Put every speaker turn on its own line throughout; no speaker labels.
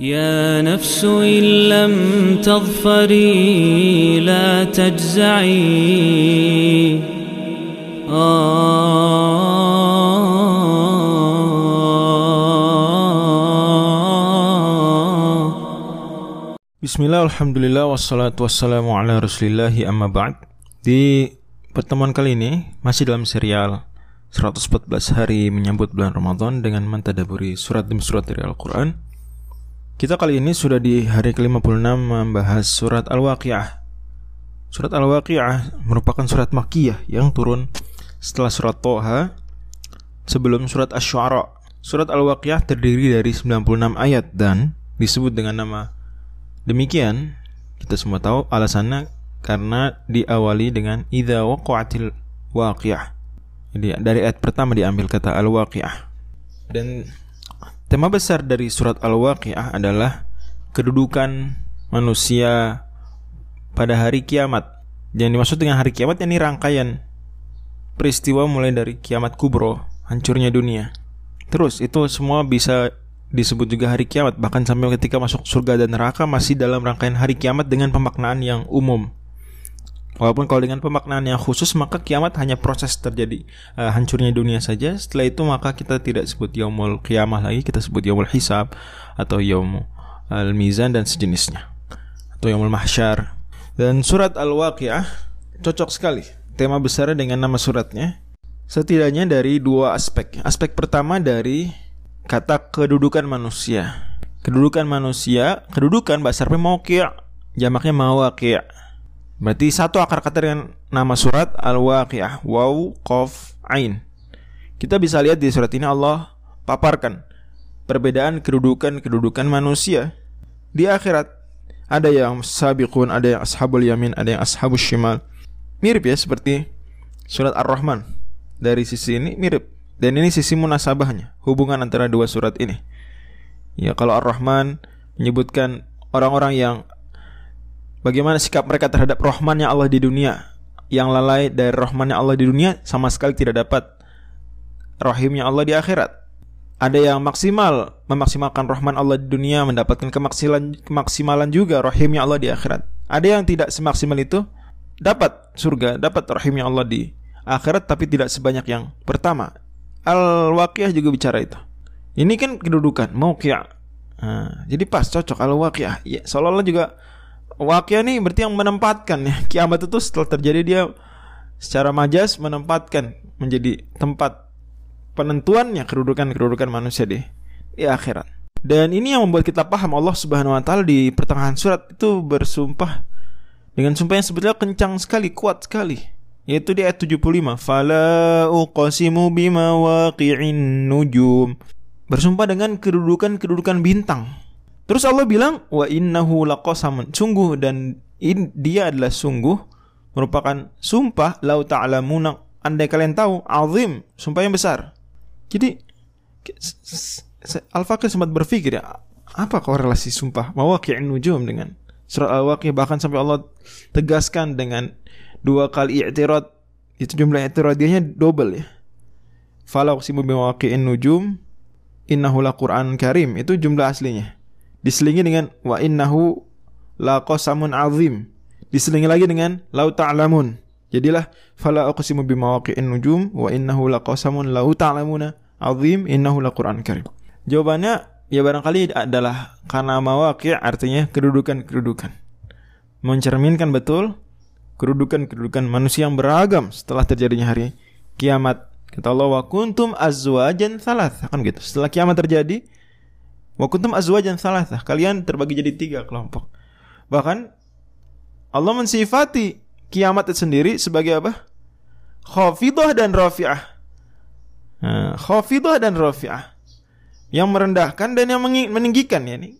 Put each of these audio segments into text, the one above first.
يا نفس إن لم تظفري لا تجزعي
Bismillah, Alhamdulillah, wassalatu wassalamu ala rasulillahi amma ba'd Di pertemuan kali ini masih dalam serial 114 hari menyambut bulan Ramadan dengan mentadaburi surat demi surat dari Al-Quran Kita kali ini sudah di hari ke-56 membahas surat Al-Waqi'ah Surat Al-Waqi'ah merupakan surat Makkiyah yang turun setelah surat Toha sebelum surat Ash-Shu'ara Surat Al-Waqi'ah terdiri dari 96 ayat dan disebut dengan nama Demikian, kita semua tahu alasannya karena diawali dengan idza waqa'atil waqi'ah. Jadi dari ayat pertama diambil kata al-waqi'ah. Dan tema besar dari surat al-waqi'ah adalah kedudukan manusia pada hari kiamat. Yang dimaksud dengan hari kiamat ini rangkaian peristiwa mulai dari kiamat kubro, hancurnya dunia. Terus itu semua bisa disebut juga hari kiamat bahkan sampai ketika masuk surga dan neraka masih dalam rangkaian hari kiamat dengan pemaknaan yang umum walaupun kalau dengan pemaknaan yang khusus maka kiamat hanya proses terjadi uh, hancurnya dunia saja. Setelah itu maka kita tidak sebut yaumul kiamah lagi kita sebut yaumul hisab atau yaumul al mizan dan sejenisnya atau yaumul mahsyar. Dan surat al waqiah cocok sekali. Tema besarnya dengan nama suratnya. Setidaknya dari dua aspek. Aspek pertama dari kata kedudukan manusia. Kedudukan manusia, kedudukan bahasa Arabnya mauqi', jamaknya mawaqi'. Berarti satu akar kata dengan nama surat Al-Waqi'ah, waw, qaf, ain. Kita bisa lihat di surat ini Allah paparkan perbedaan kedudukan-kedudukan manusia di akhirat. Ada yang sabiqun, ada yang ashabul yamin, ada yang ashabul shimal. Mirip ya seperti surat Ar-Rahman. Dari sisi ini mirip. Dan ini sisi munasabahnya, hubungan antara dua surat ini. Ya, kalau Ar-Rahman menyebutkan orang-orang yang bagaimana sikap mereka terhadap rahmannya Allah di dunia, yang lalai dari rahmannya Allah di dunia sama sekali tidak dapat rahimnya Allah di akhirat. Ada yang maksimal memaksimalkan rahman Allah di dunia mendapatkan kemaksimalan kemaksimalan juga rahimnya Allah di akhirat. Ada yang tidak semaksimal itu dapat surga, dapat rahimnya Allah di akhirat tapi tidak sebanyak yang pertama Al-Waqiah juga bicara itu. Ini kan kedudukan mauqiah. Nah, jadi pas cocok Al-Waqiah. Ya, seolah-olah juga Waqiah nih berarti yang menempatkan ya. Kiamat itu setelah terjadi dia secara majas menempatkan menjadi tempat penentuannya kedudukan-kedudukan manusia di di akhirat. Dan ini yang membuat kita paham Allah Subhanahu wa taala di pertengahan surat itu bersumpah dengan sumpah yang sebetulnya kencang sekali, kuat sekali yaitu di ayat 75 fala uqsimu bimawaqi'in nujum bersumpah dengan kedudukan-kedudukan bintang terus Allah bilang wa innahu laqasamun. Sungguh dan in, dia adalah sungguh merupakan sumpah lau ta'lamuna. Andai kalian tahu azim sumpah yang besar. Jadi Al-Fakir sempat berpikir ya apa korelasi sumpah mawaqi'in nujum dengan surat Al-Waqi'ah bahkan sampai Allah tegaskan dengan dua kali i'tirad. Itu jumlah i'tiradiyahnya double ya. Fala uqsimu bimawaqi'in nujum innahu laqur'an karim. Itu jumlah aslinya diselingi dengan wa innahu laqasamun azim. Diselingi lagi dengan lau ta'lamun. Jadilah fala uqsimu bimawaqi'in nujum wa innahu laqasamun lau ta'lamuna azim innahu laqur'an karim. Jawabannya ya barangkali adalah karena mawaqi' artinya kedudukan-kedudukan. Mencerminkan betul kedudukan-kedudukan manusia yang beragam setelah terjadinya hari kiamat. Kata Allah, wa kuntum azwajan salah Kan gitu. Setelah kiamat terjadi, wa kuntum azwajan salah Kalian terbagi jadi tiga kelompok. Bahkan Allah mensifati kiamat itu sendiri sebagai apa? Khafidah dan rafi'ah. Nah, khafidah dan rafi'ah. Yang merendahkan dan yang meninggikan ya nih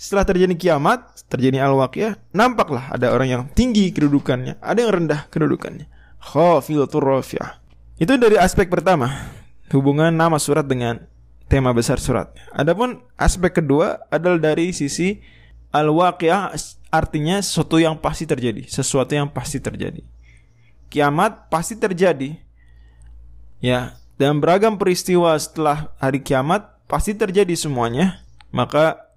setelah terjadi kiamat, terjadi al-waqiah, nampaklah ada orang yang tinggi kedudukannya, ada yang rendah kedudukannya. Khafilatur rafi'ah. Itu dari aspek pertama, hubungan nama surat dengan tema besar surat. Adapun aspek kedua adalah dari sisi al-waqiah artinya sesuatu yang pasti terjadi, sesuatu yang pasti terjadi. Kiamat pasti terjadi. Ya, dan beragam peristiwa setelah hari kiamat pasti terjadi semuanya. Maka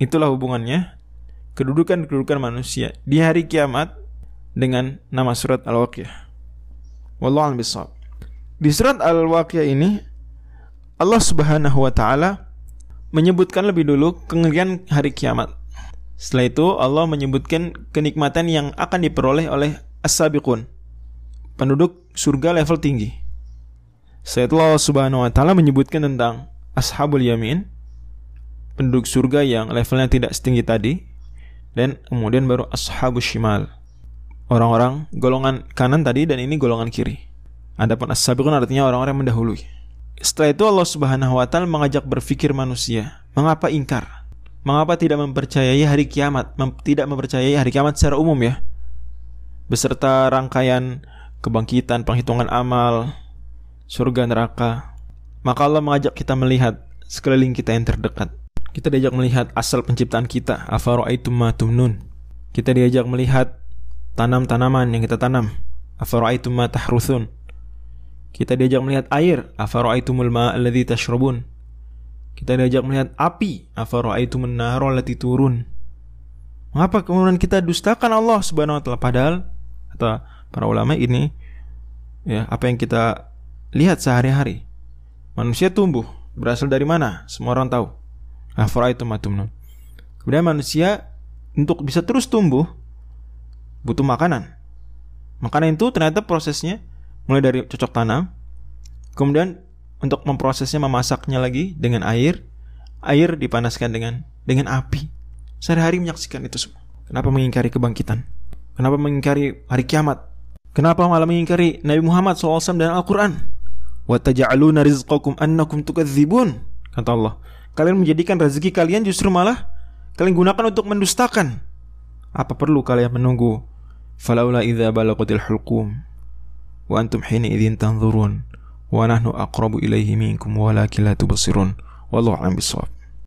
Itulah hubungannya kedudukan-kedudukan manusia di hari kiamat dengan nama surat Al-Waqiah. Wallahu a'lam. Di surat Al-Waqiah ini Allah Subhanahu wa taala menyebutkan lebih dulu kengerian hari kiamat. Setelah itu Allah menyebutkan kenikmatan yang akan diperoleh oleh as-sabiqun, penduduk surga level tinggi. Setelah Allah Subhanahu wa taala menyebutkan tentang ashabul yamin, penduduk surga yang levelnya tidak setinggi tadi, dan kemudian baru ashabus shimal, orang-orang golongan kanan tadi dan ini golongan kiri. Adapun as-sabiqun artinya orang-orang yang mendahului. Setelah itu Allah Subhanahu wa taala mengajak berpikir manusia, mengapa ingkar? Mengapa tidak mempercayai hari kiamat? Mem tidak mempercayai hari kiamat secara umum ya? Beserta rangkaian kebangkitan, penghitungan amal, surga neraka. Maka Allah mengajak kita melihat sekeliling kita yang terdekat. Kita diajak melihat asal penciptaan kita, afara'aitum ma tumnun. Kita diajak melihat tanam-tanaman yang kita tanam, afara'aitum ma tahruthun. Kita diajak melihat air, afara'aitumul ma alladhi tashrabun. Kita diajak melihat api, afara'aitumun nara allati turun. Mengapa kemudian kita dustakan Allah Subhanahu wa taala padahal kata para ulama ini ya apa yang kita lihat sehari-hari. Manusia tumbuh berasal dari mana? Semua orang tahu. Afara'aitum. Kemudian manusia untuk bisa terus tumbuh butuh makanan. Makanan itu ternyata prosesnya mulai dari cocok tanam, kemudian untuk memprosesnya memasaknya lagi dengan air, air dipanaskan dengan dengan api. Sehari-hari menyaksikan itu semua. Kenapa mengingkari kebangkitan? Kenapa mengingkari hari kiamat? Kenapa malah mengingkari Nabi Muhammad SAW dan Al-Quran? وَتَجَعَلُونَ رِزْقَكُمْ أَنَّكُمْ تُكَذِّبُونَ Kata Allah. Kalian menjadikan rezeki kalian justru malah kalian gunakan untuk mendustakan. Apa perlu kalian menunggu? فَلَوْلَا إِذَا بَلَغَتِ الْحُلْقُومِ وأنتم حينئذ تنظرون ونحن أقرب إليه منكم ولكن لا تبصرون. والله أعلم بالصواب.